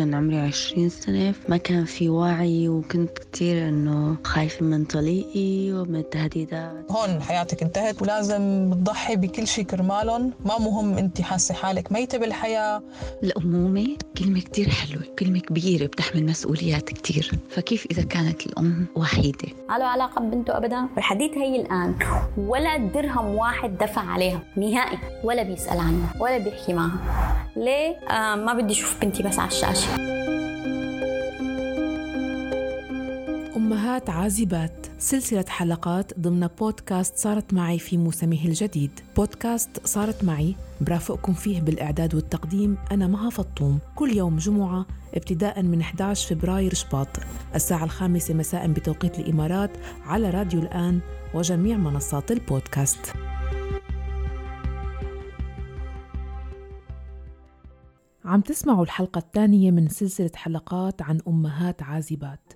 كان عمري عشرين سنة ما كان في وعي وكنت كتير إنه خايفة من طليقي ومن التهديدات هون حياتك انتهت ولازم تضحي بكل شيء كرمالهم. ما مهم أنت حاسة حالك ميتة بالحياة. الأمومة كلمة كتير حلوة كلمة كبيرة بتحمل مسؤوليات كتير. فكيف إذا كانت الأم وحيدة؟ ما له علاقة ببنته أبدا؟ والحديث هي الآن. ولا درهم واحد دفع عليها. نهائي. ولا بيسأل عنها ولا بيحكي معها. ليه؟ آه ما بدي أشوف بنتي بس على الشاشة. أمهات عازبات. سلسلة حلقات ضمن بودكاست صارت معي في موسمه الجديد. بودكاست صارت معي برافقكم فيه بالإعداد والتقديم أنا مها فطوم. كل يوم جمعة ابتداء من 11 فبراير شباط. الساعة الخامسة مساء بتوقيت الإمارات على راديو الآن وجميع منصات البودكاست. عم تسمعوا الحلقة الثانية من سلسلة حلقات عن أمهات عازبات.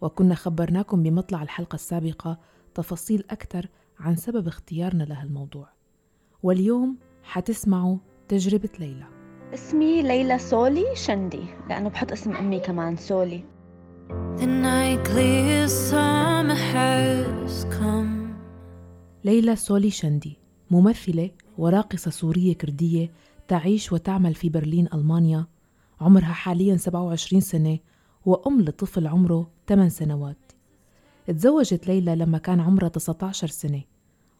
وكنا خبرناكم بمطلع الحلقة السابقة تفاصيل أكثر عن سبب اختيارنا لهالموضوع. واليوم حتسمعوا تجربة ليلى. اسمي ليلى سولي شندي لأنه بحط اسم أمي كمان سولي. ليلى سولي شندي ممثلة وراقصة سورية كردية تعيش وتعمل في برلين ألمانيا. عمرها حاليا 27 سنة وأم لطفل عمره 8 سنوات. تزوجت ليلى لما كان عمرها 19 سنة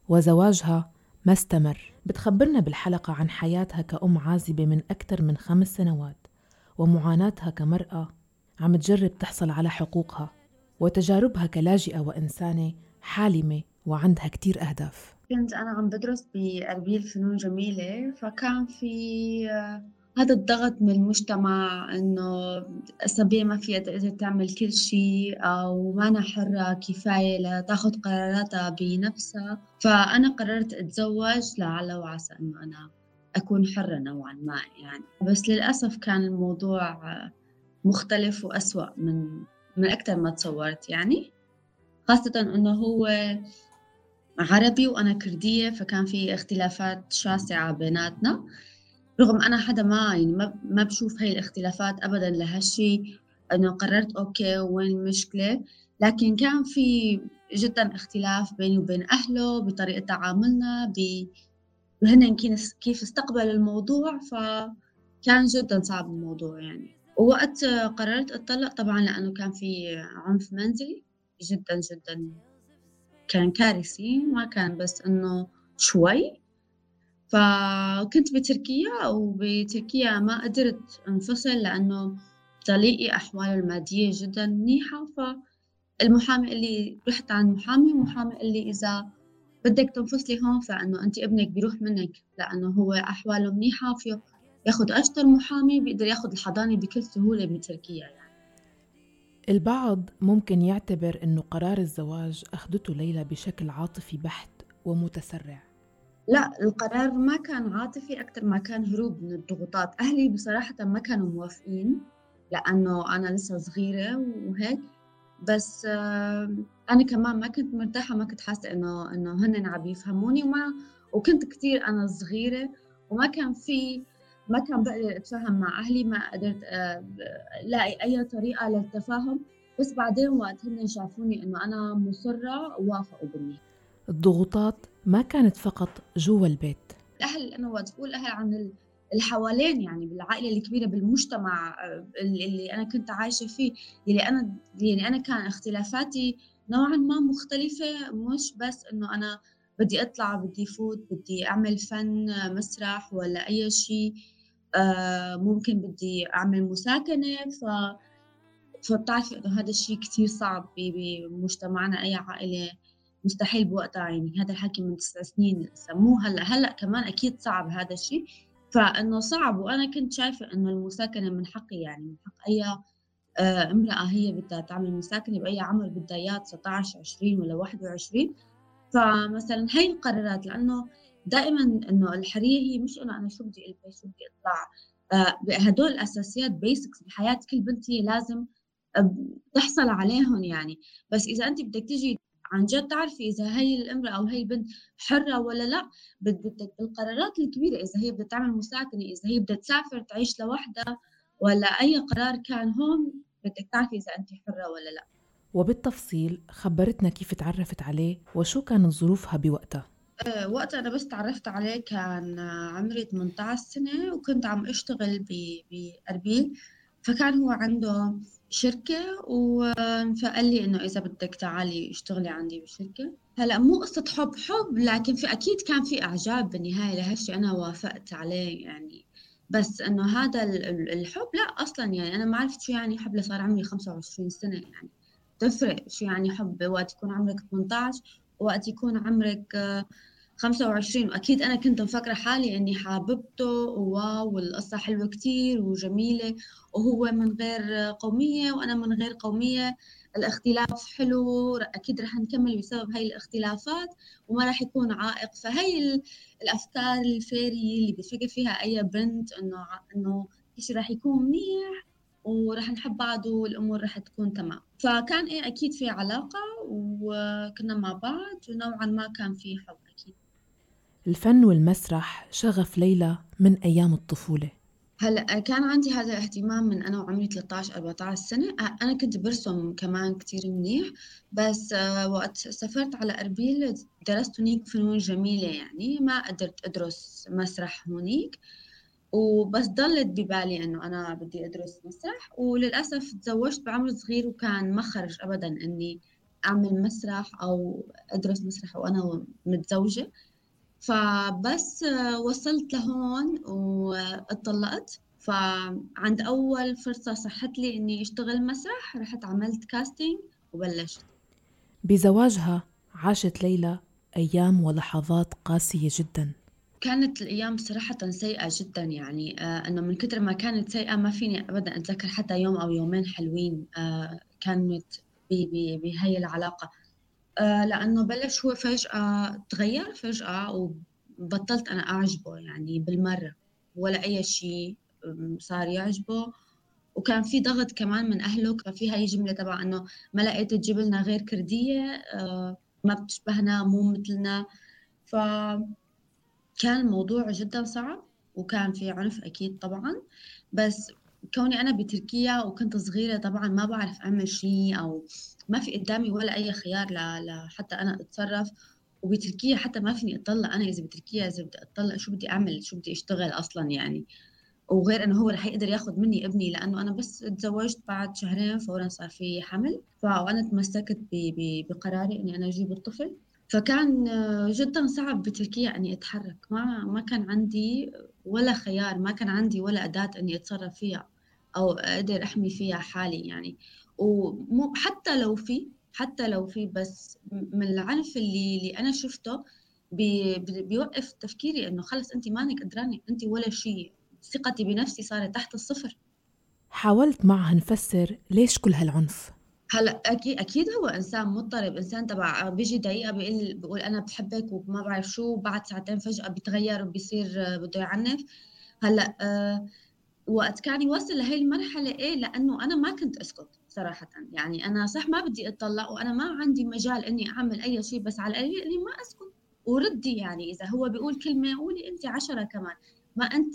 وزواجها ما استمر. بتخبرنا بالحلقة عن حياتها كأم عازبة من أكثر من خمس سنوات ومعاناتها كمرأة عم تجرب تحصل على حقوقها وتجاربها كلاجئة وإنسانة حالمة وعندها كتير أهداف. كنت أنا عم بدرس بأربيل فنون جميلة فكان في آه، هذا الضغط من المجتمع إنه الصبية ما فيها تقدر تعمل كل شيء أو ما أنا حرة كفاية لتاخذ قراراتها بنفسها. فأنا قررت أتزوج لعل وعسى إنه أنا أكون حرة نوعا ما يعني. بس للأسف كان الموضوع مختلف وأسوأ من من أكثر ما تصورت يعني. خاصة إنه هو عربي وأنا كردية فكان في اختلافات شاسعة بيناتنا. رغم أنا حدا ما يعني ما, بشوف هاي الاختلافات أبدا لهالشي إنه قررت أوكي وين المشكلة؟ لكن كان في جدا اختلاف بيني وبين أهله بطريقة تعاملنا ب وهن كيف استقبلوا الموضوع فكان جدا صعب الموضوع يعني. ووقت قررت أتطلق طبعا لأنه كان في عنف منزلي جدا جدا كان كارثي ما كان بس إنه شوي. فكنت بتركيا وبتركيا ما قدرت انفصل لأنه طليقي أحواله المادية جدا منيحة. فالمحامي اللي رحت عند محامي محامي قال لي إذا بدك تنفصلي هون فإنه أنت ابنك بيروح منك لأنه هو أحواله منيحة فيه ياخد أشطر محامي بيقدر ياخد الحضانة بكل سهولة بتركيا يعني. البعض ممكن يعتبر أنه قرار الزواج أخذته ليلى بشكل عاطفي بحت ومتسرع. لا القرار ما كان عاطفي أكثر ما كان هروب من الضغوطات. أهلي بصراحة ما كانوا موافقين لأنه أنا لسه صغيرة وهيك. بس أنا كمان ما كنت مرتاحة ما كنت حاسة إنه إنه هن عم يفهموني وما وكنت كثير أنا صغيرة وما كان في ما كان بقدر اتفاهم مع أهلي ما قدرت آه، لاقي أي طريقة للتفاهم. بس بعدين وقت هن شافوني إنه أنا مصرة وافقوا مني الضغوطات ما كانت فقط جوا البيت. الاهل أنا وقت بقول أهل عن اللي حوالين يعني بالعائلة الكبيرة بالمجتمع آه، اللي أنا كنت عايشة فيه اللي أنا يعني أنا كان اختلافاتي نوعا ما مختلفة. مش بس إنه أنا بدي أطلع بدي فوت بدي أعمل فن مسرح ولا أي شيء. آه، ممكن بدي أعمل مساكنة. ف فبتعرفي إنه هذا الشيء كثير صعب بمجتمعنا أي عائلة مستحيل بوقتها. يعني هذا الحكي من تسع سنين سموه. هلا هلأ كمان أكيد صعب هذا الشيء فإنه صعب. وأنا كنت شايفة إنه المساكنة من حقي. يعني من حق أي آه، امرأة هي بدها تعمل مساكنة بأي عمر بدها اياه 19 20 ولا 21 فمثلا هي القرارات لأنه دائما إنه الحريه هي مش إنه أنا شو بدي البس شو بدي أطلع. آه، هدول الاساسيات بيسكس بحياة كل بنت هي لازم آه، تحصل عليهم يعني. بس إذا أنت بدك تجي عن جد تعرفي إذا هي الإمرأة أو هي البنت حرة ولا لا بدك بالقرارات الكبيرة إذا هي بدها تعمل مساكنة إذا هي بدها تسافر تعيش لوحدها ولا أي قرار كان هون بدك تعرفي إذا أنت حرة ولا لا. وبالتفصيل خبرتنا كيف تعرفت عليه وشو كانت ظروفها بوقتها. أه وقت أنا بس تعرفت عليه كان عمري 18 سنة وكنت عم أشتغل بأربيل فكان هو عنده شركة فقال لي إنه إذا بدك تعالي اشتغلي عندي بالشركة. هلأ مو قصة حب حب لكن في أكيد كان في إعجاب بالنهاية لهالشي أنا وافقت عليه يعني. بس إنه هذا الحب لا أصلا يعني أنا ما عرفت شو يعني حب لصار عمري 25 سنة يعني. تفرق شو يعني حب وقت يكون عمرك 18 وقت يكون عمرك 25 وأكيد أنا كنت مفكرة حالي إني حاببته وواو والقصة حلوة كتير وجميلة. وهو من غير قومية وأنا من غير قومية. الاختلاف حلو أكيد رح نكمل بسبب هاي الاختلافات وما رح يكون عائق. فهي الأفكار الفيري اللي بتفكر فيها أي بنت إنه إنه شيء رح يكون منيح. ورح نحب بعض والأمور رح تكون تمام. فكان إيه أكيد في علاقة وكنا مع بعض ونوعا ما كان في حب أكيد. الفن والمسرح شغف ليلى من أيام الطفولة. هلأ كان عندي هذا الاهتمام من أنا وعمري 13 14 سنة. أنا كنت برسم كمان كثير منيح بس وقت سافرت على أربيل درست هنيك فنون جميلة يعني ما قدرت أدرس مسرح هونيك وبس ضلت ببالي إنه أنا بدي أدرس مسرح وللأسف تزوجت بعمر صغير وكان ما خرج ابدا إني أعمل مسرح أو أدرس مسرح وأنا متزوجة. فبس وصلت لهون واتطلقت. فعند أول فرصة صحت لي إني أشتغل مسرح رحت عملت كاستينج وبلشت. بزواجها عاشت ليلى أيام ولحظات قاسية جدا. كانت الأيام صراحة سيئة جدا يعني آه أنه من كثر ما كانت سيئة ما فيني أبدا أتذكر حتى يوم أو يومين حلوين آه كانت بهي العلاقة. آه لأنه بلش هو فجأة تغير فجأة وبطلت أنا أعجبه يعني بالمرة ولا أي شيء صار يعجبه. وكان في ضغط كمان من أهله كان في هاي الجملة تبع إنه ما لقيت تجيب لنا غير كردية آه ما بتشبهنا مو مثلنا. ف كان الموضوع جدا صعب وكان في عنف أكيد طبعا. بس كوني أنا بتركيا وكنت صغيرة طبعا ما بعرف أعمل شيء أو ما في قدامي ولا أي خيار لحتى أنا أتصرف. وبتركيا حتى ما فيني أطلع أنا إذا بتركيا إذا بدي أطلع شو بدي أعمل؟ شو بدي أشتغل أصلا يعني؟ وغير إنه هو رح يقدر ياخذ مني ابني لأنه أنا بس تزوجت بعد شهرين فورا صار في حمل. فانا تمسكت بقراري إني أنا أجيب الطفل. فكان جدا صعب بتركيا إني أتحرك. ما ما كان عندي ولا خيار ما كان عندي ولا أداة إني أتصرف فيها أو أقدر أحمي فيها حالي يعني. ومو حتى لو في حتى لو في بس من العنف اللي اللي أنا شفته بي بيوقف تفكيري إنه خلص انت مانك قدرانة انت ولا شيء. ثقتي بنفسي صارت تحت الصفر. حاولت معها نفسر ليش كل هالعنف؟ هلا أكيد أكيد هو إنسان مضطرب إنسان تبع بيجي دقيقة بيقول بيقول أنا بحبك وما بعرف شو بعد ساعتين فجأة بيتغير وبيصير بده يعنف. هلا أه وقت كان يوصل لهي المرحلة إيه؟ لأنه أنا ما كنت أسكت صراحة. يعني أنا صح ما بدي اطلق وأنا ما عندي مجال إني أعمل أي شيء بس على القليل إني ما أسكت وردي. يعني إذا هو بيقول كلمة قولي انت عشرة كمان. ما انت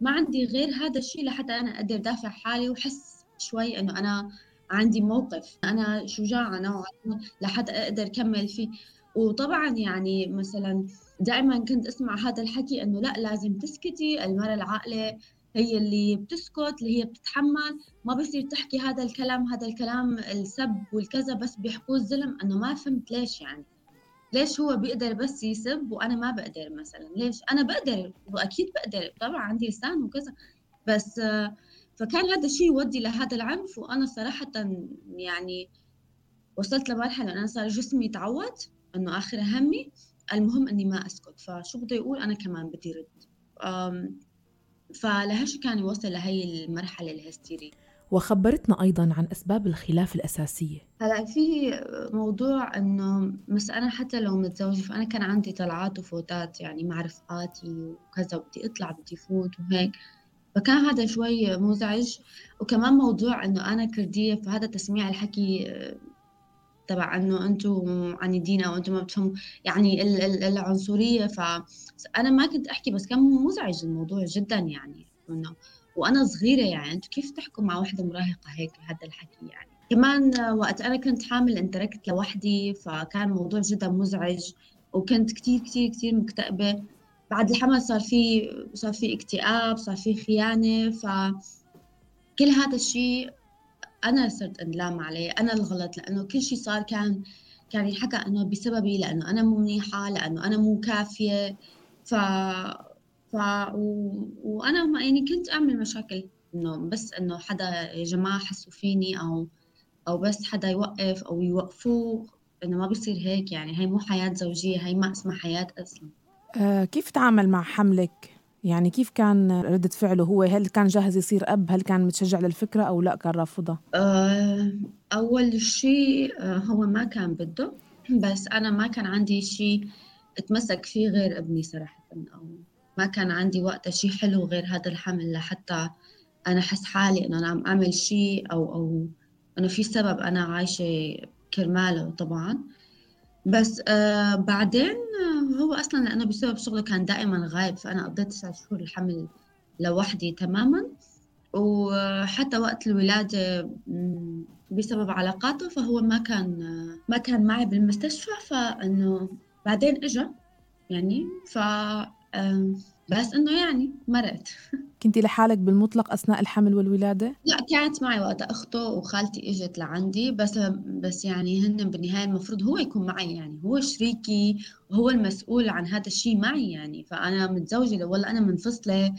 ما عندي غير هذا الشيء لحتى أنا أقدر دافع حالي وحس شوي إنه أنا عندي موقف. أنا شجاعة نوعا ما لحتى أقدر كمل فيه. وطبعا يعني مثلا دائما كنت أسمع هذا الحكي إنه لا لازم تسكتي. المرأة العاقلة هي اللي بتسكت اللي هي بتتحمل. ما بصير تحكي هذا الكلام هذا الكلام السب والكذا بس بيحكوه الظلم. إنه ما فهمت ليش يعني؟ ليش هو بيقدر بس يسب وأنا ما بقدر مثلا؟ ليش؟ أنا بقدر وأكيد بقدر. طبعا عندي لسان وكذا. بس آه فكان هذا الشيء يودي لهذا العنف وأنا صراحة يعني وصلت لمرحلة أنا صار جسمي يتعود إنه آخر همي المهم إني ما أسكت. فشو بده يقول؟ أنا كمان بدي رد. فلهش كان يوصل لهي المرحلة الهستيريه وخبرتنا أيضا عن أسباب الخلاف الأساسية. هلأ في موضوع إنه بس أنا حتى لو متزوجة فأنا كان عندي طلعات وفوتات يعني مع رفقاتي وكذا بدي أطلع بدي فوت وهيك. فكان هذا شوي مزعج. وكمان موضوع إنه أنا كردية فهذا تسميع الحكي آه، تبع إنه أنتم عنيدين أو أنتم ما بتفهموا يعني العنصرية. فانا ما كنت أحكي بس كان مزعج الموضوع جدا يعني إنه وأنا صغيرة يعني أنتم كيف تحكوا مع وحدة مراهقة هيك هذا الحكي يعني؟ كمان وقت أنا كنت حامل انتركت لوحدي فكان موضوع جدا مزعج وكنت كتير كتير كتير مكتئبة. بعد الحمل صار في صار في اكتئاب صار في خيانة ف كل هذا الشيء أنا صرت انلام عليه أنا الغلط لأنه كل شيء صار كان كان ينحكى إنه بسببي لأنه أنا مو منيحة لأنه أنا مو كافية ف ف و... وأنا ما يعني كنت أعمل مشاكل إنه بس إنه حدا يا جماعة حسوا فيني أو أو بس حدا يوقف أو يوقفوه إنه ما بيصير هيك يعني هي مو حياة زوجية هي ما اسمها حياة أصلا. آه كيف تعامل مع حملك؟ يعني كيف كان ردة فعله هو؟ هل كان جاهز يصير أب؟ هل كان متشجع للفكرة أو لا كان رافضها آه أول شيء آه هو ما كان بده بس أنا ما كان عندي شيء اتمسك فيه غير ابني صراحة أو ما كان عندي وقتها شيء حلو غير هذا الحمل لحتى أنا أحس حالي إنه أنا عم أعمل شيء أو أو إنه في سبب أنا عايشة كرماله طبعا. بس آه بعدين آه هو أصلا لأنه بسبب شغله كان دائما غايب فأنا قضيت تسع شهور الحمل لوحدي تماما. وحتى وقت الولادة بسبب علاقاته فهو ما كان ما كان معي بالمستشفى فإنه بعدين اجى يعني ف آه بس إنه يعني مرقت. كنتي لحالك بالمطلق أثناء الحمل والولادة؟ لا كانت معي وقت أخته وخالتي إجت لعندي بس بس يعني هن بالنهاية المفروض هو يكون معي يعني هو شريكي وهو المسؤول عن هذا الشيء معي يعني. فأنا متزوجة لو والله أنا منفصلة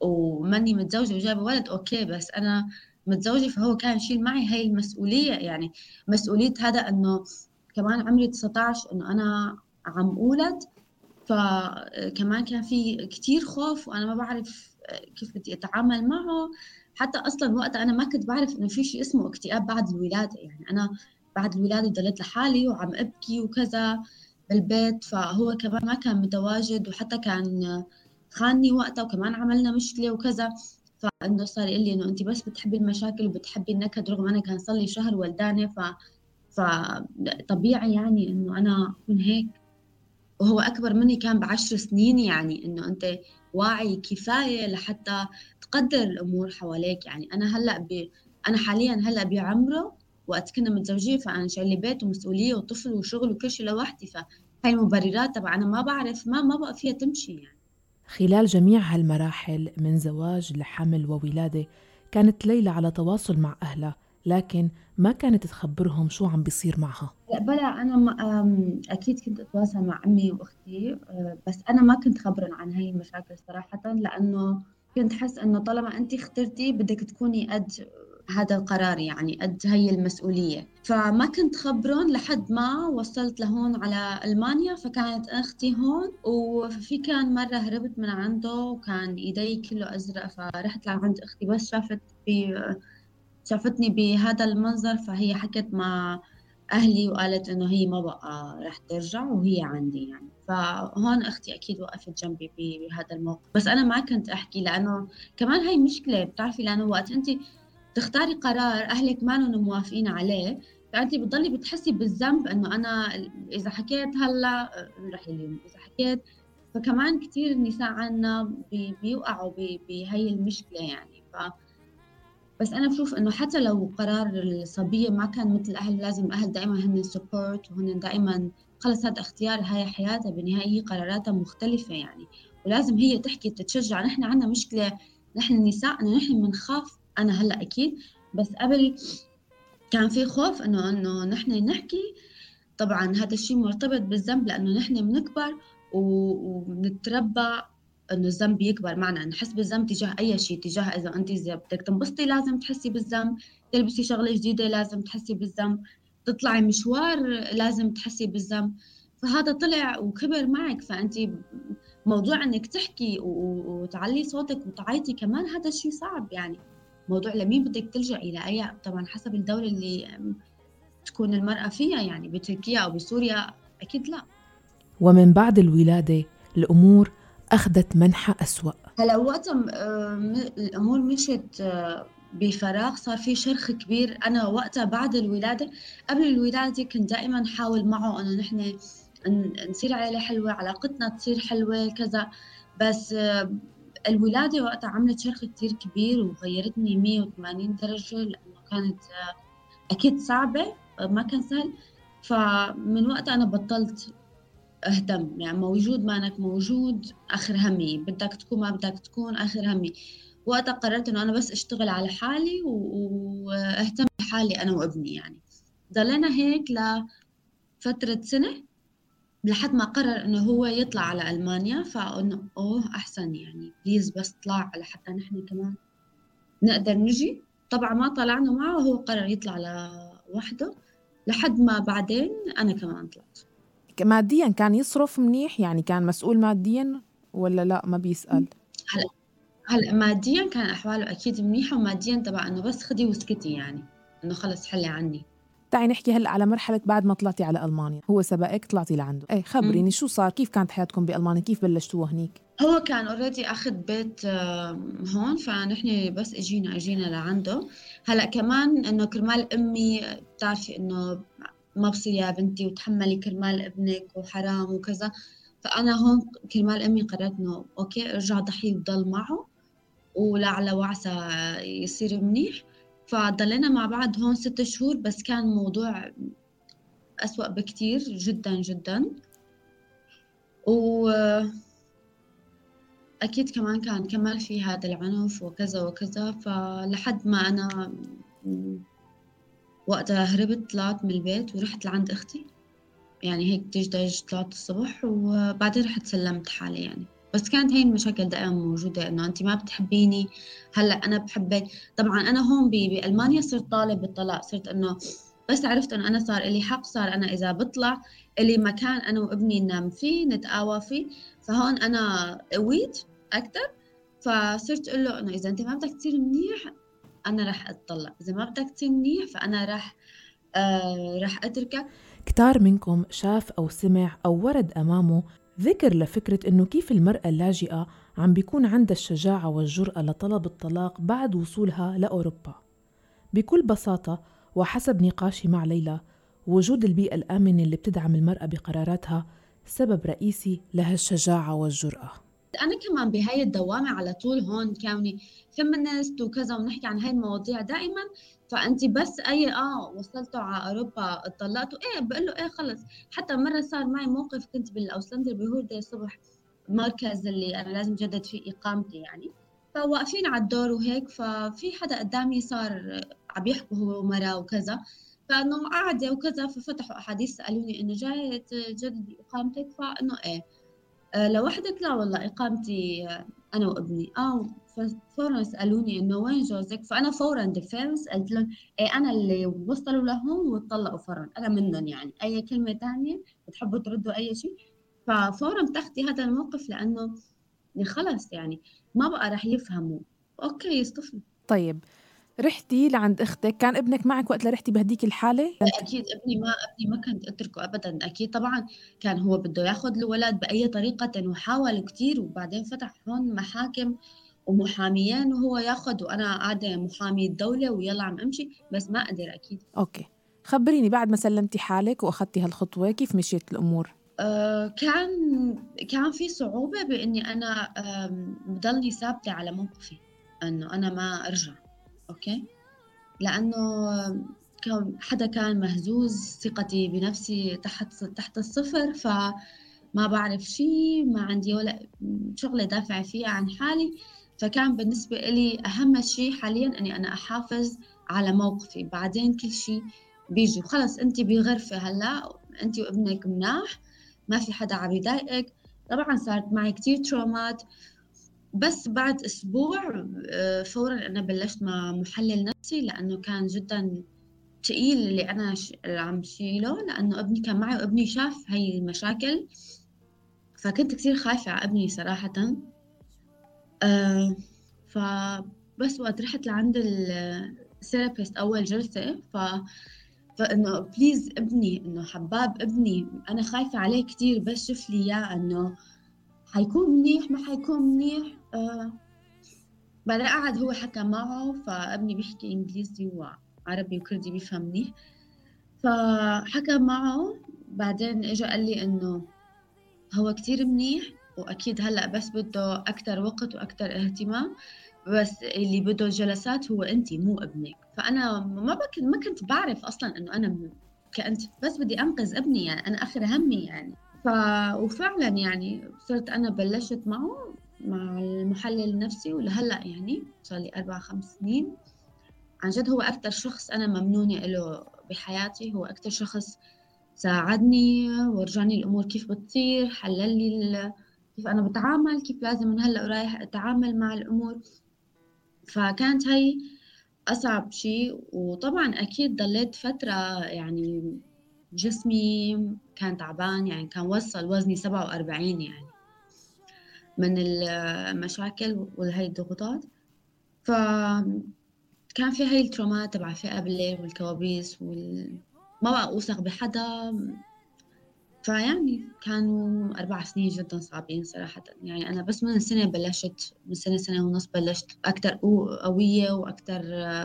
وماني متزوجة وجايبة ولد أوكي بس أنا متزوجة فهو كان يشيل معي هاي المسؤولية. يعني مسؤولية هذا إنه كمان عمري 19 إنه أنا عم أولد فكمان كان في كتير خوف وأنا ما بعرف كيف بدي أتعامل معه. حتى أصلا وقتها أنا ما كنت بعرف إنه في شيء اسمه اكتئاب بعد الولادة. يعني أنا بعد الولادة ضليت لحالي وعم أبكي وكذا بالبيت فهو كمان ما كان متواجد وحتى كان خانني وقتها وكمان عملنا مشكلة وكذا. فإنه صار يقول لي إنه أنت بس بتحبي المشاكل وبتحبي النكد رغم أنا كان صار لي شهر ولدانة ف فطبيعي يعني إنه أنا أكون هيك وهو أكبر مني كان بعشر سنين يعني إنه أنت واعي كفاية لحتى تقدر الأمور حواليك. يعني أنا هلأ ب... أنا حاليا هلأ بعمره وقت كنا متزوجين فأنا شايلة بيت ومسؤولية وطفل وشغل وكل شيء لوحدي. فهي المبررات تبع أنا ما بعرف ما ما بقى فيها تمشي يعني. خلال جميع هالمراحل من زواج لحمل وولادة كانت ليلى على تواصل مع أهلها لكن ما كانت تخبرهم شو عم بيصير معها؟ لا بلا أنا ما أكيد كنت أتواصل مع أمي وأختي أه، بس أنا ما كنت خبرن عن هاي المشاكل صراحة لأنه كنت حس إنه طالما أنت اخترتي بدك تكوني قد هذا القرار يعني قد هي المسؤولية. فما كنت خبرهم لحد ما وصلت لهون على ألمانيا فكانت أختي هون وفي كان مرة هربت من عنده وكان إيدي كله أزرق فرحت لعند أختي بس شافت في شافتني بهذا المنظر فهي حكت مع أهلي وقالت إنه هي ما بقى رح ترجع وهي عندي يعني. فهون أختي أكيد وقفت جنبي بهذا الموقف. بس أنا ما كنت أحكي لأنه كمان هي مشكلة بتعرفي لأنه وقت أنت تختاري قرار أهلك ما موافقين عليه فأنت بتضلي بتحسي بالذنب إنه أنا إذا حكيت هلأ رح يلوم إذا حكيت. فكمان كثير نساء عنا بيوقعوا بهي المشكلة يعني. ف بس أنا بشوف إنه حتى لو قرار الصبية ما كان مثل الأهل لازم الأهل دائما هن سبورت وهن دائما خلص هذا اختيار هاي حياتها بالنهايه هي قراراتها مختلفة يعني. ولازم هي تحكي تتشجع. نحن عندنا مشكلة نحن النساء انه نحن بنخاف أنا هلأ أكيد. بس قبل كان في خوف إنه إنه نحن نحكي. طبعا هذا الشيء مرتبط بالذنب لأنه نحن بنكبر وبنتربى إنه الذنب يكبر معنا نحس بالذنب تجاه أي شيء تجاه إذا أنت إذا بدك تنبسطي لازم تحسي بالذنب تلبسي شغلة جديدة لازم تحسي بالذنب تطلعي مشوار لازم تحسي بالذنب. فهذا طلع وكبر معك فأنت موضوع إنك تحكي وتعلي صوتك وتعيطي كمان هذا الشيء صعب. يعني موضوع لمين بدك تلجا إلى أي طبعا حسب الدولة اللي تكون المرأة فيها يعني بتركيا أو بسوريا أكيد لا. ومن بعد الولادة الأمور أخذت منحى أسوأ. هلا وقتها آه، الأمور مشت آه، بفراغ. صار في شرخ كبير. أنا وقتها بعد الولادة قبل الولادة كنت دائما حاول معه أنه نحن نصير عائلة حلوة علاقتنا تصير حلوة كذا. بس آه، الولادة وقتها عملت شرخ كتير كبير وغيرتني 180 درجة لأنه كانت أكيد صعبة ما كان سهل. فمن وقتها أنا بطلت اهتم. يعني موجود ما انك موجود آخر همي. بدك تكون ما بدك تكون آخر همي. وقتها قررت إنه أنا بس أشتغل على حالي واهتم بحالي أنا وابني يعني. ضلينا هيك لفترة سنة لحد ما قرر إنه هو يطلع على ألمانيا. فقلنا أوه أحسن يعني. بليز بس طلع لحتى نحن كمان نقدر نجي. طبعا ما طلعنا معه وهو قرر يطلع لوحده. لحد ما بعدين أنا كمان طلعت. ماديا كان يصرف منيح؟ يعني كان مسؤول ماديا ولا لا؟ ما بيسأل. هلا هلا ماديا كان أحواله أكيد منيحة وماديا تبع إنه بس خدي واسكتي يعني إنه خلص حلي عني. تعي نحكي هلأ على مرحلة بعد ما طلعتي على ألمانيا. هو سبقك طلعتي لعنده. إيه خبريني شو صار؟ كيف كانت حياتكم بألمانيا؟ كيف بلشتوها هنيك؟ هو كان already أخذ بيت هون فنحن بس إجينا إجينا لعنده. هلأ كمان إنه كرمال أمي بتعرفي إنه ما بصير يا بنتي وتحملي كرمال ابنك وحرام وكذا. فأنا هون كرمال أمي قررت إنه okay أرجع ضحي وضل معه ولعل وعسى يصير منيح. فضلينا مع بعض هون ست شهور بس كان موضوع أسوأ بكتير جدا جدا. و أكيد كمان كان كمل في هذا العنف وكذا وكذا. فلحد ما أنا وقتها هربت طلعت من البيت ورحت لعند أختي. يعني هيك دج طلعت الصبح وبعدين رحت سلمت حالي يعني. بس كانت هي المشاكل دائما موجودة إنه أنت ما بتحبيني. هلأ أنا بحبك. طبعا أنا هون بألمانيا صرت طالب بالطلاق. صرت إنه بس عرفت إنه أنا صار إلي حق صار أنا إذا بطلع إلي مكان أنا وإبني ننام فيه نتقاوى فيه. فهون أنا قويت أكثر فصرت أقول له إنه إذا أنت ما بدك تصير منيح أنا رح اتطلق إذا ما بدك تصير منيح فأنا رح آه رح أتركك. كتار منكم شاف أو سمع أو ورد أمامه ذكر لفكرة إنه كيف المرأة اللاجئة عم بيكون عندها الشجاعة والجرأة لطلب الطلاق بعد وصولها لأوروبا. بكل بساطة وحسب نقاشي مع ليلى وجود البيئة الآمنة اللي بتدعم المرأة بقراراتها سبب رئيسي لهالشجاعة والجرأة. أنا كمان بهاي الدوامة على طول هون كوني feminist وكذا ونحكي عن هاي المواضيع دائما. فأنت بس أي آه وصلتوا على أوروبا اتطلقتوا إيه بقول له إيه خلص. حتى مرة صار معي موقف كنت بال Ausländerbehörde الصبح مركز اللي أنا لازم جدد فيه إقامتي يعني. فواقفين على الدور وهيك ففي حدا قدامي صار عم يحكوا هو ومرا وكذا. فإنه قاعدة وكذا ففتحوا أحاديث سألوني إنه جاي تجددي إقامتك؟ فإنه إيه. لوحدك لا والله إقامتي أنا وأبني. آه ففورا سالوني إنه وين جوزك؟ فأنا فورا defense قلت لهم إيه أنا من اللي وصلوا لهون وطلقوا فورا أنا منهم يعني. أي كلمة ثانية بتحبوا تردوا أي شيء. ففورا بتاخذي هذا الموقف لأنه خلص يعني ما بقى رح يفهموا. okay يصطفوا. طيب رحتي لعند أختك؟ كان ابنك معك وقت لرحتي بهديك الحالة؟ أكيد ابني ما ابني ما كنت أتركه ابدا. أكيد طبعا كان هو بده ياخذ الولد بأي طريقة وحاول كثير وبعدين فتح هون محاكم ومحاميين وهو ياخذ وأنا قاعدة محامي الدولة ويلا عم أمشي بس ما قدر أكيد. okay. خبريني بعد ما سلمتي حالك وأخذتي هالخطوة كيف مشيت الأمور؟ آه كان كان في صعوبة بإني أنا بضلني ثابتة على موقفي إنه أنا ما أرجع. أوكي؟ لأنه حدا كان مهزوز ثقتي بنفسي تحت تحت الصفر فما بعرف شيء ما عندي ولا شغلة دافعة فيها عن حالي. فكان بالنسبة لي أهم شيء حاليا أني أنا أحافظ على موقفي. بعدين كل شيء بيجي. خلص أنت بغرفة هلأ أنت وابنك مناح ما في حدا عم يضايقك. طبعا صارت معي كتير ترومات بس بعد أسبوع آه، فورا أنا بلشت مع محلل نفسي لأنه كان جدا ثقيل اللي اللي عم شيله لأنه ابني كان معي وابني شاف هاي المشاكل. فكنت كثير خايفة على ابني صراحة. آه فبس وقت رحت لعند ال therapist أول جلسة ف فإنه please ابني إنه حباب ابني أنا خايفة عليه كثير بس شوف لي إياه إنه حيكون منيح ما حيكون منيح. آه بعدين قعد هو حكى معه فأبني بيحكي إنجليزي وعربي وكردي بيفهم منيح فحكى معه بعدين اجى قال لي إنه هو كتير منيح وأكيد هلأ بس بده أكتر وقت وأكتر اهتمام بس اللي بده جلسات هو أنت مو أبنك. فأنا ما ما كنت بعرف أصلا إنه أنا كنت بس بدي أنقذ ابني يعني أنا آخر همي يعني. ف وفعلا يعني صرت أنا بلشت معه مع المحلل النفسي ولهلأ يعني صار لي أربع خمس سنين. عن جد هو أكثر شخص أنا ممنونة له بحياتي. هو أكثر شخص ساعدني ورجعني الأمور كيف بتصير حلل لي كيف أنا بتعامل كيف لازم من هلأ ورايح أتعامل مع الأمور. فكانت هي أصعب شيء وطبعا أكيد ضليت فترة يعني جسمي كان تعبان يعني كان وصل وزني سبعة وأربعين يعني من المشاكل وهي الضغوطات. فكان في هاي الترومات تبع فيقة بالليل والكوابيس وال... ما بقى أوثق بحدا. فيعني كانوا أربع سنين جدا صعبين صراحة. يعني أنا بس من السنة بلشت من سنة سنة ونص بلشت أكتر قوية وأكتر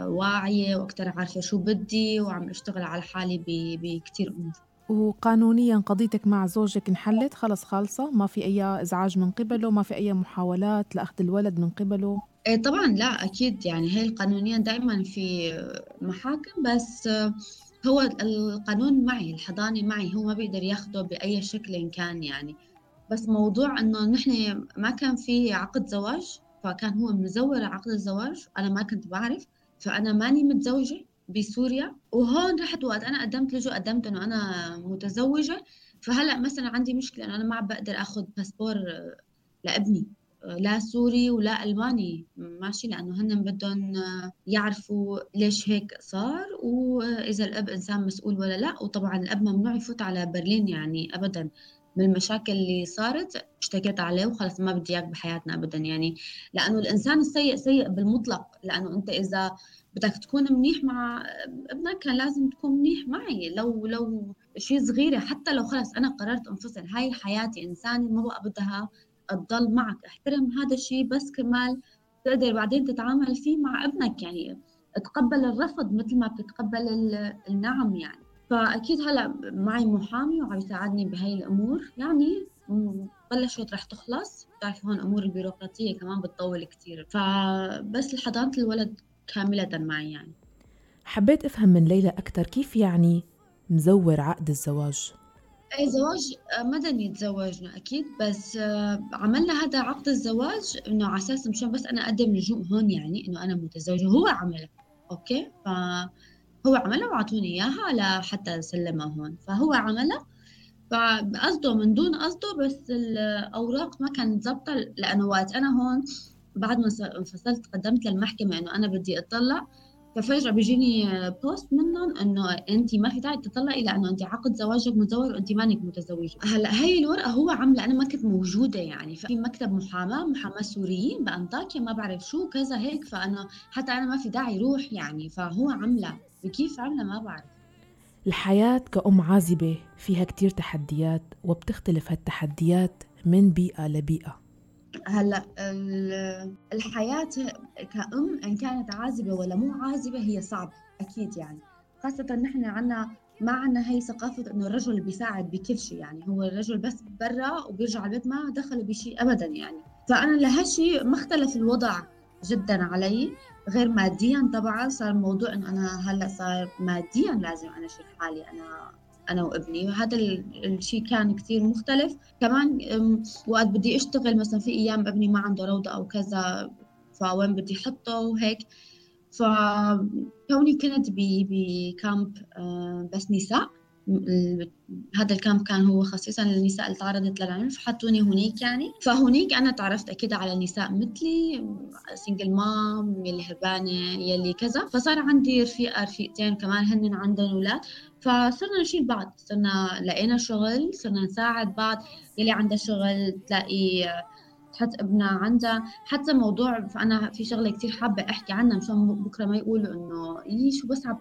واعية وأكتر عارفة شو بدي وعم أشتغل على حالي بكتير أمور. وقانونيا قضيتك مع زوجك انحلت؟ خلص خالصة؟ ما في أي إزعاج من قبله؟ ما في أي محاولات لأخذ الولد من قبله؟ إيه طبعا لا أكيد. يعني هي قانونيا دائما في محاكم بس هو القانون معي الحضانة معي هو ما بيقدر ياخده بأي شكل كان يعني. بس موضوع إنه نحن ما كان في عقد زواج فكان هو مزور عقد الزواج أنا ما كنت بعرف فأنا ماني متزوجة بسوريا. وهون رحت وقت أنا قدمت لجوء قدمت إنه أنا متزوجة. فهلأ مثلا عندي مشكلة إنه أنا ما بقدر آخذ باسبور لابني. لا سوري ولا ألماني. ماشي لأنه هن بدهم يعرفوا ليش هيك صار وإذا الأب إنسان مسؤول ولا لا. وطبعا الأب ممنوع يفوت على برلين يعني أبدا. من المشاكل اللي صارت اشتكيت عليه وخلص ما بدي إياك بحياتنا ابدا يعني. لأنه الإنسان السيء سيء بالمطلق. لأنه أنت إذا بدك تكون منيح مع ابنك كان لازم تكون منيح معي. لو لو شيء صغيرة حتى لو خلص أنا قررت أنفصل. هاي حياتي إنساني ما بقى بدها تضل معك أحترم هذا الشيء بس كرمال تقدر بعدين تتعامل فيه مع ابنك يعني تقبل الرفض مثل ما بتتقبل النعم يعني. فأكيد هلأ معي محامي وعم يساعدني بهي الأمور يعني بلشت رح تخلص. بتعرفي هون أمور البيروقراطية كمان بتطول كثير فبس حضانه الولد كاملة معي يعني. حبيت أفهم من ليلى أكثر كيف يعني مزور عقد الزواج؟ زواج آه، مدني تزوجنا أكيد. بس آه، عملنا هذا عقد الزواج إنه على أساس مشان بس أنا أقدم لجوء هون يعني إنه أنا متزوجة هو عملها أوكي؟ فهو عملها وأعطوني إياها لحتى سلمها هون. فهو عملها فقصده من دون قصده بس الأوراق ما كانت ظابطة لأنه وقت أنا هون بعد ما انفصلت قدمت للمحكمة إنه أنا بدي أطلع. ففجأة بيجيني بوست منهم إنه انت ما في داعي تطلعي لأنه انت عقد زواجك مزور وانت مانك متزوجة. هلأ هي الورقة هو عاملة أنا ما كنت موجودة يعني. في مكتب محاماة محاماة سوريين بأنطاكيا ما بعرف شو كذا هيك. فأنا حتى أنا ما في داعي روح يعني. فهو عملة وكيف عملة ما بعرف. الحياة كأم عازبة فيها كتير تحديات وبتختلف هالتحديات من بيئة لبيئة. هلا الحياة كأم إن كانت عازبة ولا مو عازبة هي صعبة أكيد يعني. خاصة نحن عنا ما عنا هي ثقافة إنه الرجل بيساعد بكل شيء يعني هو الرجل بس برا وبيرجع البيت ما دخل بشيء أبدا يعني. فأنا لهالشيء ما اختلف الوضع جدا علي غير ماديا طبعا صار الموضوع انه أنا هلأ صار ماديا لازم أنا اشيل حالي أنا أنا وابني وهذا الشيء كان كثير مختلف. كمان وقت بدي أشتغل مثلا في أيام ابني ما عنده روضة أو كذا فوين بدي أحطه وهيك. فكوني كنت ب camp بس نساء. هذا ال camp كان هو خصيصا للنساء اللي تعرضت للعنف. حطوني هنيك يعني. فهنيك أنا تعرفت أكيد على نساء مثلي single mom يلي هربانة يلي كذا. فصار عندي رفيقة رفيقتين كمان هن عندهم أولاد. فصرنا نشيل بعض صرنا لقينا شغل صرنا نساعد بعض يلي عندها شغل تلاقي تحط ابنها عندها. حتى موضوع فانا في شغلة كثير حابة أحكي عنها مشان بكرة ما يقولوا إنه يي شو بس عم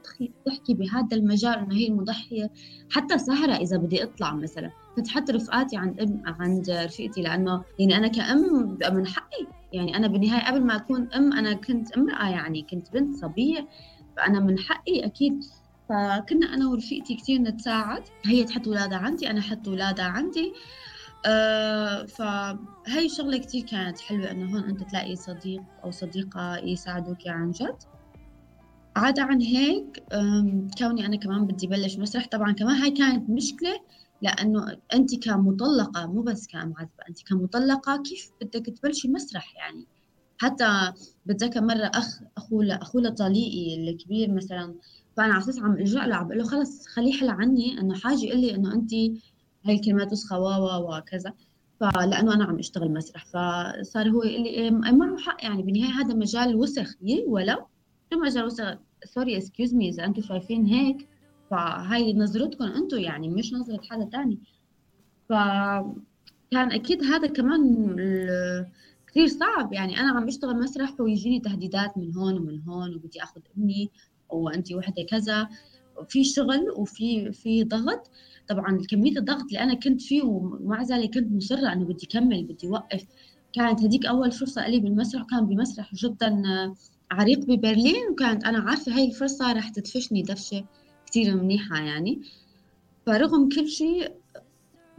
تحكي بهذا المجال إنه هي المضحية. حتى سهرة إذا بدي أطلع مثلا كنت حتى رفقاتي عند ام عند رفيقتي لأنه يعني أنا كأم من حقي. يعني أنا بالنهاية قبل ما أكون أم أنا كنت امرأة يعني كنت بنت صبية فأنا من حقي أكيد فكنا أنا ورفيقتي كثير نتساعد. هي تحط اولادها عندي أنا أحط اولادها عندي. آه فهي شغلة كتير كانت حلوة إنه هون أنت تلاقي صديق أو صديقة يساعدوك عن جد. عدا عن هيك كوني أنا كمان بدي بلش مسرح. طبعا كمان هاي كانت مشكلة لأنه أنت كمطلقة مو بس كمعذبة أنت كمطلقة كيف بدك تبلشي مسرح يعني؟ حتى بتذكر مرة أخ أخو لطليقي الكبير مثلا فأنا على أساس عم ألجأ له عم بقول له خلص خليه يحل عني إنه حاجة يقول لي إنه أنت هاي الكلمات وسخة و وكذا فلأنه أنا عم أشتغل مسرح فصار هو يقول لي إيه معه حق يعني بالنهاية هذا مجال وسخ. يي ولا؟ شو مجال وسخ؟ sorry excuse me إذا أنتم شايفين هيك فهاي نظرتكم أنتم يعني مش نظرة حدا تاني. فكان أكيد هذا كمان كثير صعب يعني أنا عم بشتغل مسرح ويجيني تهديدات من هون ومن هون وبدي آخذ ابني وأنت وحدة كذا في شغل وفي في ضغط. طبعا كمية الضغط اللي أنا كنت فيه ومع ذلك كنت مصرة إنه بدي كمل بدي أوقف. كانت هذيك أول فرصة لي بالمسرح وكان بمسرح جدا عريق ببرلين وكانت أنا عارفة هاي الفرصة رح تدفشني دفشة كتير منيحة يعني. فرغم كل شيء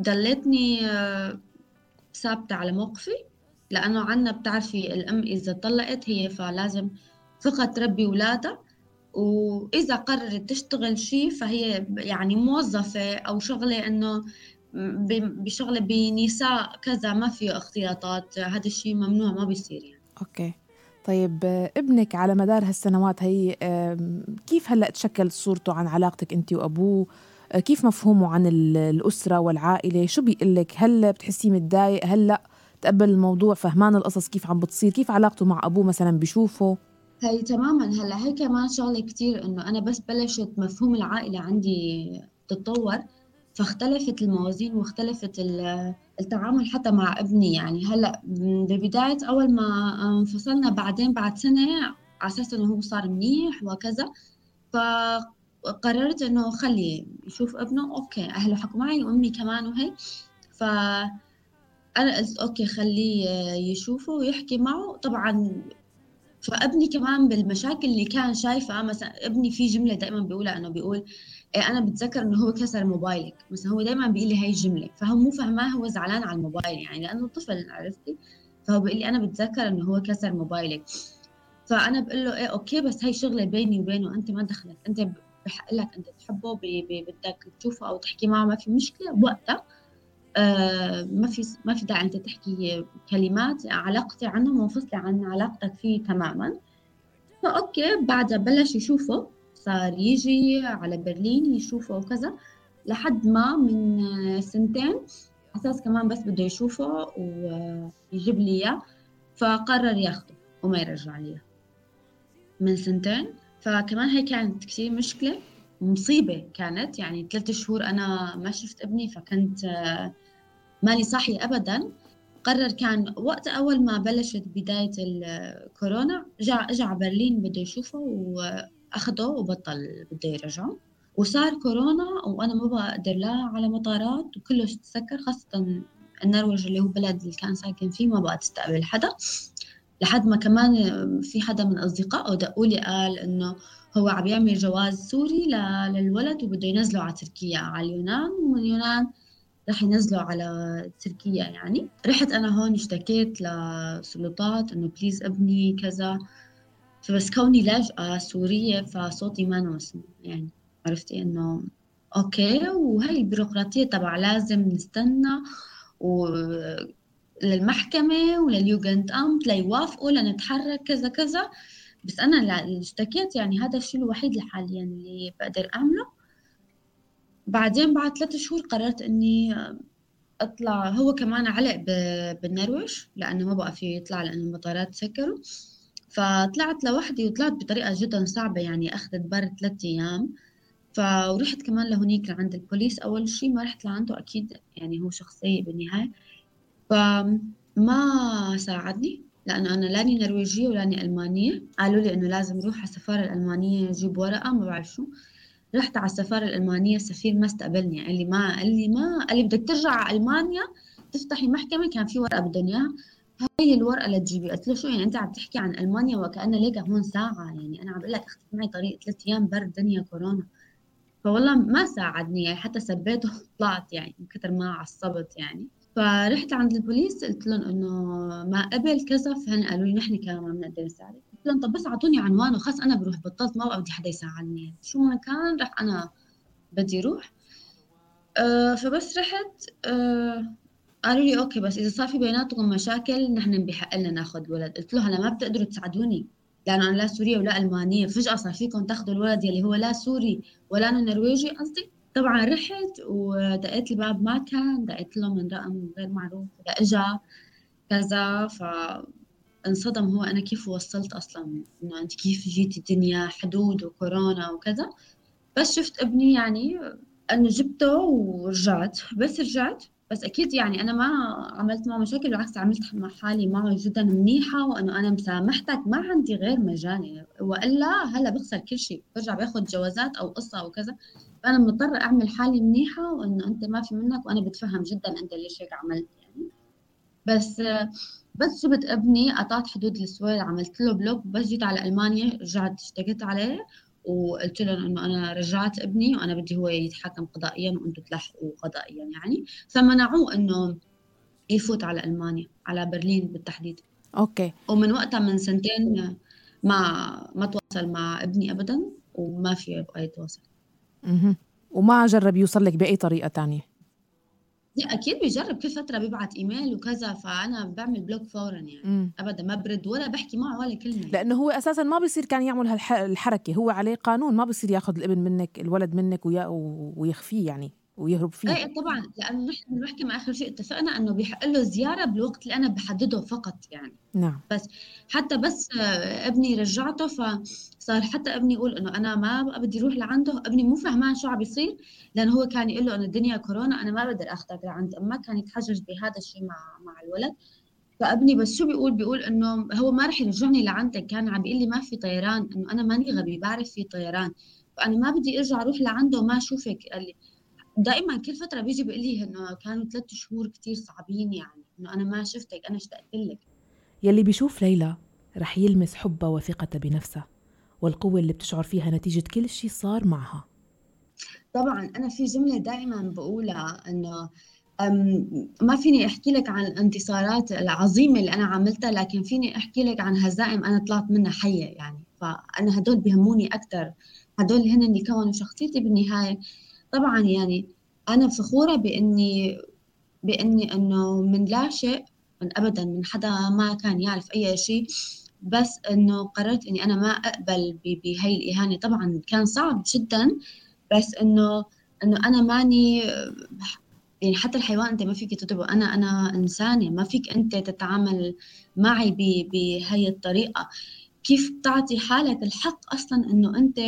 ضليتني آه، ثابتة على موقفي لأنه عنا بتعرفي الأم إذا طلقت هي فلازم فقط تربي أولادها وإذا قررت تشتغل شيء فهي يعني موظفة أو شغلة إنه بشغلة بنساء كذا ما فيه اختلاطات هذا الشيء ممنوع ما بيصير يعني. أوكي. طيب ابنك على مدار هالسنوات هي كيف هلأ تشكل صورته عن علاقتك انت وأبوه؟ كيف مفهومه عن الأسرة والعائلة؟ شو بيقول لك هل بتحسيه متضايق؟ هل لأ؟ تقبل الموضوع؟ فهمان القصص كيف عم بتصير؟ كيف علاقته مع أبوه مثلا بشوفه هي تماما. هلأ هي كمان شغلة كتير إنه أنا بس بلشت مفهوم العائلة عندي تتطور فاختلفت الموازين واختلفت التعامل حتى مع ابني. يعني هلأ ببداية أول ما انفصلنا بعدين بعد سنة على أساس إنه هو صار منيح وكذا فقررت إنه خلي يشوف ابنه. أوكي أهله حكوا معي وأمي كمان وهي ف أنا قلت okay خليه يشوفه ويحكي معه. طبعا فابني كمان بالمشاكل اللي كان شايفها مثلا ابني في جملة دائما بيقولها إنه بيقول إيه أنا بتذكر إنه هو كسر موبايلك. مثلا هو دائما بيقول لي هاي الجملة. فهو مو فهماه هو زعلان على الموبايل يعني لأنه طفل عرفتي؟ فهو بيقول لي أنا بتذكر إنه هو كسر موبايلك. فأنا بقول له إيه okay بس هاي شغلة بيني وبينه أنت ما دخلك أنت بحق لك أنت تحبه بدك تشوفه أو تحكي معه ما في مشكلة. بوقتها ما في ما في داعي أنت تحكي كلمات علاقتي عنه منفصله عن علاقتك فيه تماما. فأوكي بعدها بلش يشوفه صار يجي على برلين يشوفه وكذا لحد ما من سنتين أساس كمان بس بده يشوفه ويجيب لي إياه فقرر ياخده وما يرجع لي من سنتين فكمان هي كانت كثير مشكلة مصيبة كانت يعني ثلاثة شهور أنا ما شفت ابني فكنت مالي صاحية أبدا. قرر كان وقت أول ما بلشت بداية الكورونا جاء اجى على برلين بده يشوفه أخده وبطل بده يرجعه وصار كورونا وأنا ما بقدر لا على مطارات وكله تسكر خاصة النرويج اللي هو بلد اللي كان ساكن فيه ما بقى تستقبل حدا. لحد ما كمان في حدا من أصدقائه دقوا لي قال إنه هو عم يعمل جواز سوري للولد وبده ينزله على تركيا على اليونان ومن اليونان رح ينزلوا على تركيا يعني. رحت أنا هون اشتكيت للسلطات إنه please ابني كذا. فبس كوني لاجئة سورية فصوتي ما مسموع يعني. عرفتي إنه okay وهي البيروقراطية تبع لازم نستنى و للمحكمة ولل Jugendamt ليوافقوا لنتحرك كذا كذا. بس أنا اللي اشتكيت يعني هذا الشيء الوحيد حاليا اللي بقدر أعمله. بعدين بعد ثلاثة شهور قررت إني أطلع هو كمان علق بالنرويج لأنه ما بقى فيه يطلع لأن المطارات سكروا فطلعت لوحدي وطلعت بطريقة جدا صعبة يعني أخذت بر ثلاثة أيام. فرحت كمان لهونيك لعند البوليس. أول شيء ما رحت لعنده أكيد يعني هو شخص سيء بالنهاية. فما ساعدني لأنه أنا لاني نرويجية ولاني ألمانية. قالوا لي إنه لازم أروح على السفارة الألمانية أجيب ورقة ما بعرف شو. رحت على السفارة الألمانية السفير ما استقبلني قال لي ما قال لي ما قال لي بدك ترجع على ألمانيا تفتحي محكمة كان في ورقة بدهم إياها. هاي الورقة اللي تجيبي قلت له شو يعني أنت عم تحكي عن ألمانيا وكأنه ليك هون ساعة؟ يعني أنا عم بقول لك أخذت معي طريق ثلاث أيام برد دنيا كورونا. فوالله ما ساعدني يعني حتى سبيته طلعت يعني من كثر ما عصبت يعني. فرحت عند البوليس قلت لهم إنه ما قبل كذا فهن قالوا لي نحن كمان ما بنقدر نساعدك. لهم طب بس أعطوني عنوانه خلص أنا بروح بطلت ما بدي حدا يساعدني. شو ما كان رح أنا بدي روح. أه فبس رحت أه قالوا لي okay بس إذا صار في بيناتكم مشاكل نحن بحق لنا ناخذ ولد. قلت له هلا ما بتقدروا تساعدوني. لأنه أنا لا سورية ولا ألمانية. فجأة صار فيكم تاخذوا الولد يلي هو لا سوري ولا نرويجي. قصدي طبعا رحت ودقيت الباب ما كان. دقيت له من رقم غير معروف. إجا كذا ف انصدم هو أنا كيف وصلت أصلا؟ إنه أنت كيف جيتي الدنيا؟ حدود وكورونا وكذا. بس شفت ابني يعني أنه جبته ورجعت. بس رجعت. بس أكيد يعني أنا ما عملت معه مشاكل بالعكس عملت مع حالي معه جدا منيحة وأنه أنا مسامحتك. ما عندي غير مجاني وإلا هلأ بخسر كل شيء. برجع باخذ جوازات أو قصة أو كذا. فأنا مضطرة أعمل حالي منيحة وإنه أنت ما في منك وأنا بتفهم جدا أنت ليش هيك عملت يعني. بس بس جبت أبني؟ قطعت حدود السويد عملت له بلوك بس جيت على ألمانيا رجعت اشتكيت عليه وقلت لهم إنه أنا رجعت ابني وأنا بدي هو يتحكم قضائيا وأنتم تلحقوا قضائيا يعني. فمنعوه إنه يفوت على ألمانيا على برلين بالتحديد. okay. ومن وقتها من سنتين ما ما تواصل مع ابني ابدا وما في يبقى يتواصل أها وما جرب يوصل لك بأي طريقة تانية أكيد بيجرب كل فترة بيبعت إيميل وكذا فأنا بعمل block فورا يعني. مم. ابدا ما برد ولا بحكي معه ولا كلمة. لأنه هو أساسا ما بصير كان يعمل هالحركه هو عليه قانون ما بصير ياخذ الابن منك الولد منك ويخفيه يعني. ويهرب فيه إيه طبعا لأنه نحن بالمحكمه آخر شيء اتفقنا إنه بيحق له زيارة بالوقت اللي أنا بحدده فقط يعني. نعم. بس حتى بس ابني رجعته فصار حتى ابني يقول إنه أنا ما بدي أروح لعنده. ابني مو فهمان شو عم بيصير لأنه هو كان يقول له إنه الدنيا كورونا أنا ما بقدر اخذك لعند أمك كان يتحجج بهذا الشيء مع مع الولد. فابني بس شو بيقول؟ بيقول إنه هو ما رح يرجعني لعندك كان عم بيقول لي ما في طيران إنه أنا ماني غبي بعرف في طيران. فأنا ما بدي أرجع أروح لعنده وما أشوفك. قال لي دائما كل فترة بيجي بيقول لي إنه كانوا ثلاث شهور كثير صعبين يعني إنه أنا ما شفتك أنا اشتقت لك. يلي بيشوف ليلى رح يلمس حبها وثقتها بنفسها والقوة اللي بتشعر فيها نتيجة كل شيء صار معها. طبعا أنا في جملة دائما بقولها إنه ما فيني أحكي لك عن الانتصارات العظيمة اللي أنا عملتها لكن فيني أحكي لك عن هزائم أنا طلعت منها حية يعني. فأنا هدول بهموني أكثر هدول هن اللي كونوا شخصيتي بالنهاية. طبعا يعني أنا فخورة بإني بإني إنه من لا شيء من أبدا من حدا ما كان يعرف أي شيء بس إنه قررت إني أنا ما أقبل بهي الإهانة. طبعا كان صعب جدا بس إنه إنه أنا ماني يعني حتى الحيوان أنت ما فيك تضربه أنا أنا إنسانة ما فيك أنت تتعامل معي بهي الطريقة. كيف تعطي حالك الحق أصلا إنه أنت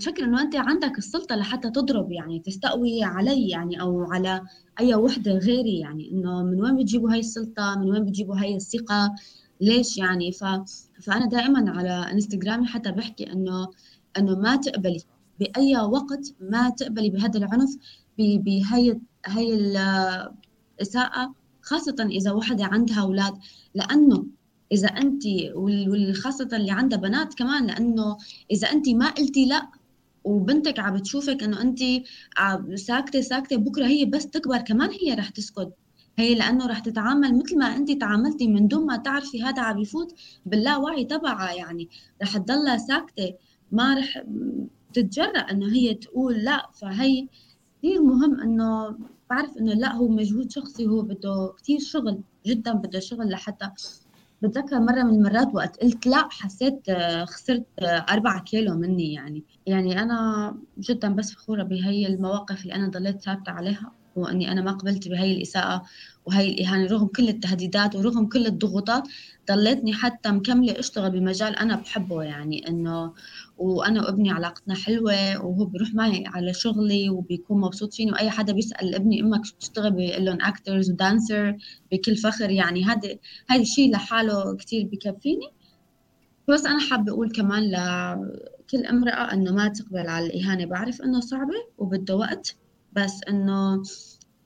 تفكر إنه أنت عندك السلطة لحتى تضرب يعني تستقوي علي يعني أو على أي وحدة غيري يعني إنه من وين بتجيبوا هاي السلطة؟ من وين بتجيبوا هاي الثقة؟ ليش يعني؟ ف... فأنا دائما على إنستغرامي حتى بحكي إنه إنه ما تقبلي بأي وقت ما تقبلي بهذا العنف بهي هي الاساءه خاصة إذا وحدة عندها أولاد لأنه إذا أنت وخاصه اللي عندها بنات كمان لأنه إذا أنت ما قلتي لأ وبنتك عم بتشوفك إنه أنت ساكتة ساكتة بكرة هي بس تكبر كمان هي رح تسكت. هي لأنه رح تتعامل مثل ما أنت تعاملتي من دون ما تعرفي هذا عم يفوت باللاوعي تبعها يعني. رح تضلها ساكتة ما رح تتجرأ إنه هي تقول لأ. فهي كثير مهم إنه بعرف إنه لأ هو مجهود شخصي هو بده كثير شغل جدا بده شغل لحتى بتذكر مرة من المرات وقت قلت لا حسيت آه، خسرت آه، أربعة كيلو مني يعني. يعني أنا جدا بس فخورة بهي المواقف اللي أنا ضليت ثابتة عليها وإني أنا ما قبلت بهي الإساءة وهي الإهانة رغم كل التهديدات ورغم كل الضغوطات. ضليتني حتى مكملة أشتغل بمجال أنا بحبه يعني إنه وأنا وابني علاقتنا حلوة وهو بيروح معي على شغلي وبيكون مبسوط فيني وأي حدا بيسأل ابني أمك شو بتشتغل بيقول لهم اكترز ودانسر بكل فخر يعني هذا هذا الشيء لحاله كثير بكفيني. بس أنا حابة أقول كمان لكل امرأة إنه ما تقبل على الإهانة بعرف إنه صعبة وبده وقت بس إنه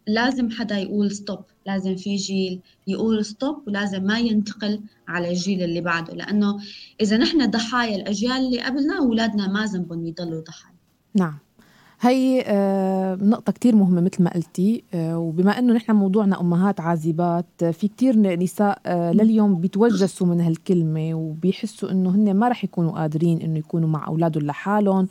لازم حدا يقول stop لازم في جيل يقول stop ولازم ما ينتقل على الجيل اللي بعده. لأنه إذا نحن ضحايا الأجيال اللي قبلنا أولادنا ما ذنبهم يضلوا ضحايا. نعم. هي آه، نقطة كتير مهمة مثل ما قلتي آه، وبما إنه نحن موضوعنا أمهات عازبات آه، في كتير نساء لليوم بيتوجسوا من هالكلمة وبيحسوا إنه هن ما رح يكونوا قادرين إنه يكونوا مع أولادهم لحالهم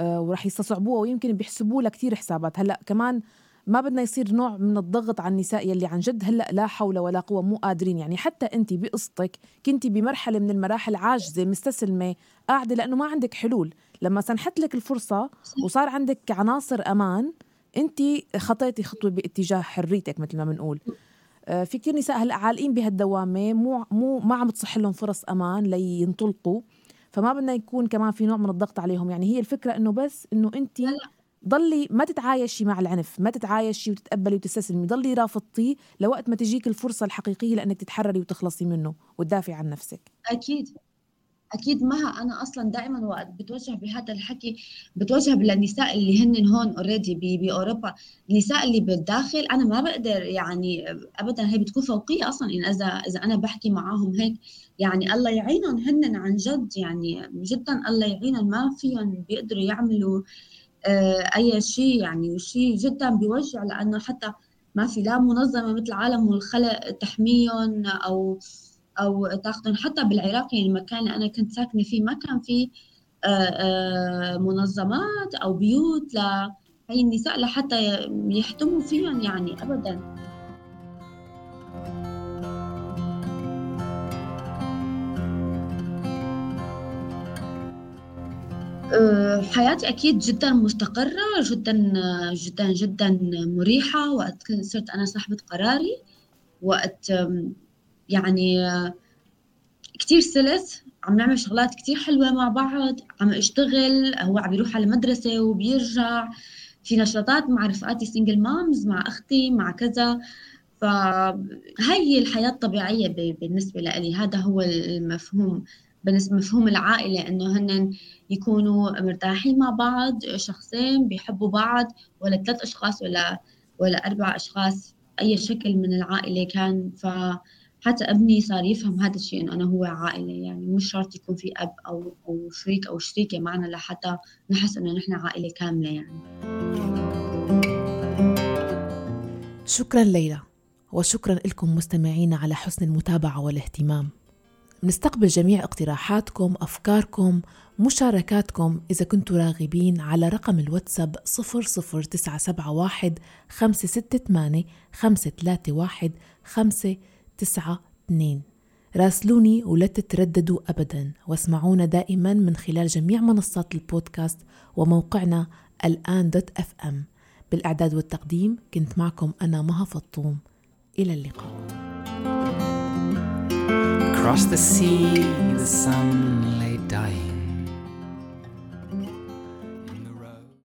ورح يستصعبوها ويمكن بيحسبوا لها كتير حسابات. هلأ كمان ما بدنا يصير نوع من الضغط على النساء يلي عن جد هلأ لا حول ولا قوة مو قادرين. يعني حتى انت بقصتك كنتي بمرحلة من المراحل عاجزة مستسلمة قاعدة لأنه ما عندك حلول. لما سنحت لك الفرصة وصار عندك عناصر أمان انت خطيتي خطوة باتجاه حريتك مثل ما بنقول. آه، في كثير نساء هلأ عالقين بهالدوامة مو مو ما عم تصح لهم فرص أمان لينطلقوا. فما بدنا يكون كمان في نوع من الضغط عليهم. يعني هي الفكرة إنه بس إنه انت ضلي ما تتعايشي مع العنف ما تتعايشي وتتقبلي وتستسلمي ضلي رافضتيه لوقت ما تجيك الفرصة الحقيقية لأنك تتحرري وتخلصي منه وتدافعي عن نفسك. أكيد أكيد مها أنا أصلا دائما وقت بتوجه بهذا الحكي بتوجه للنساء اللي هن هون اوريدي باوروبا النساء اللي بالداخل أنا ما بقدر يعني ابدا هي بتكون فوقية أصلا إن اذا إذا أنا بحكي معاهم هيك يعني الله يعينهم هن عن جد يعني جدا الله يعينهم ما فيهم بيقدروا يعملوا أي شيء يعني شيء جدا بيوجع لأنه حتى ما في لا منظمة مثل عالم والخلق تحميهم أو أو تأخذهم. حتى بالعراق يعني المكان اللي أنا كنت ساكنة فيه ما كان في آه، آه، منظمات أو بيوت لهي النساء لحتى يحتموا فيهم يعني ابدا. حياتي أكيد جدا مستقرة جدا جدا جدا مريحة وقت صرت أنا صاحبة قراري وقت يعني كتير سلس عم نعمل شغلات كتير حلوة مع بعض عم أشتغل هو عم يروح على المدرسة وبيرجع في نشاطات مع رفقاتي single moms مع أختي مع كذا. فهي الحياة الطبيعية بالنسبة لي هذا هو المفهوم. بالنسبة مفهوم العائلة إنه هن يكونوا مرتاحين مع بعض شخصين بيحبوا بعض ولا ثلاث أشخاص ولا ولا أربع أشخاص أي شكل من العائلة كان. فحتى أبني صار يفهم هذا الشيء إنه أنا هو عائلة يعني مش شرط يكون في أب أو أو شريك أو شريكة معنا لحتى نحس إنه نحن عائلة كاملة يعني. شكرا ليلى وشكرا لكم مستمعينا على حسن المتابعة والاهتمام. نستقبل جميع اقتراحاتكم أفكاركم مشاركاتكم. إذا كنتوا راغبين على رقم الواتساب 00971 568 531 592 راسلوني ولا تترددوا أبدا. واسمعونا دائما من خلال جميع منصات البودكاست وموقعنا الآن دوت أف أم بالإعداد والتقديم كنت معكم أنا مها فطوم. إلى اللقاء. Across the sea, the sun lay dying.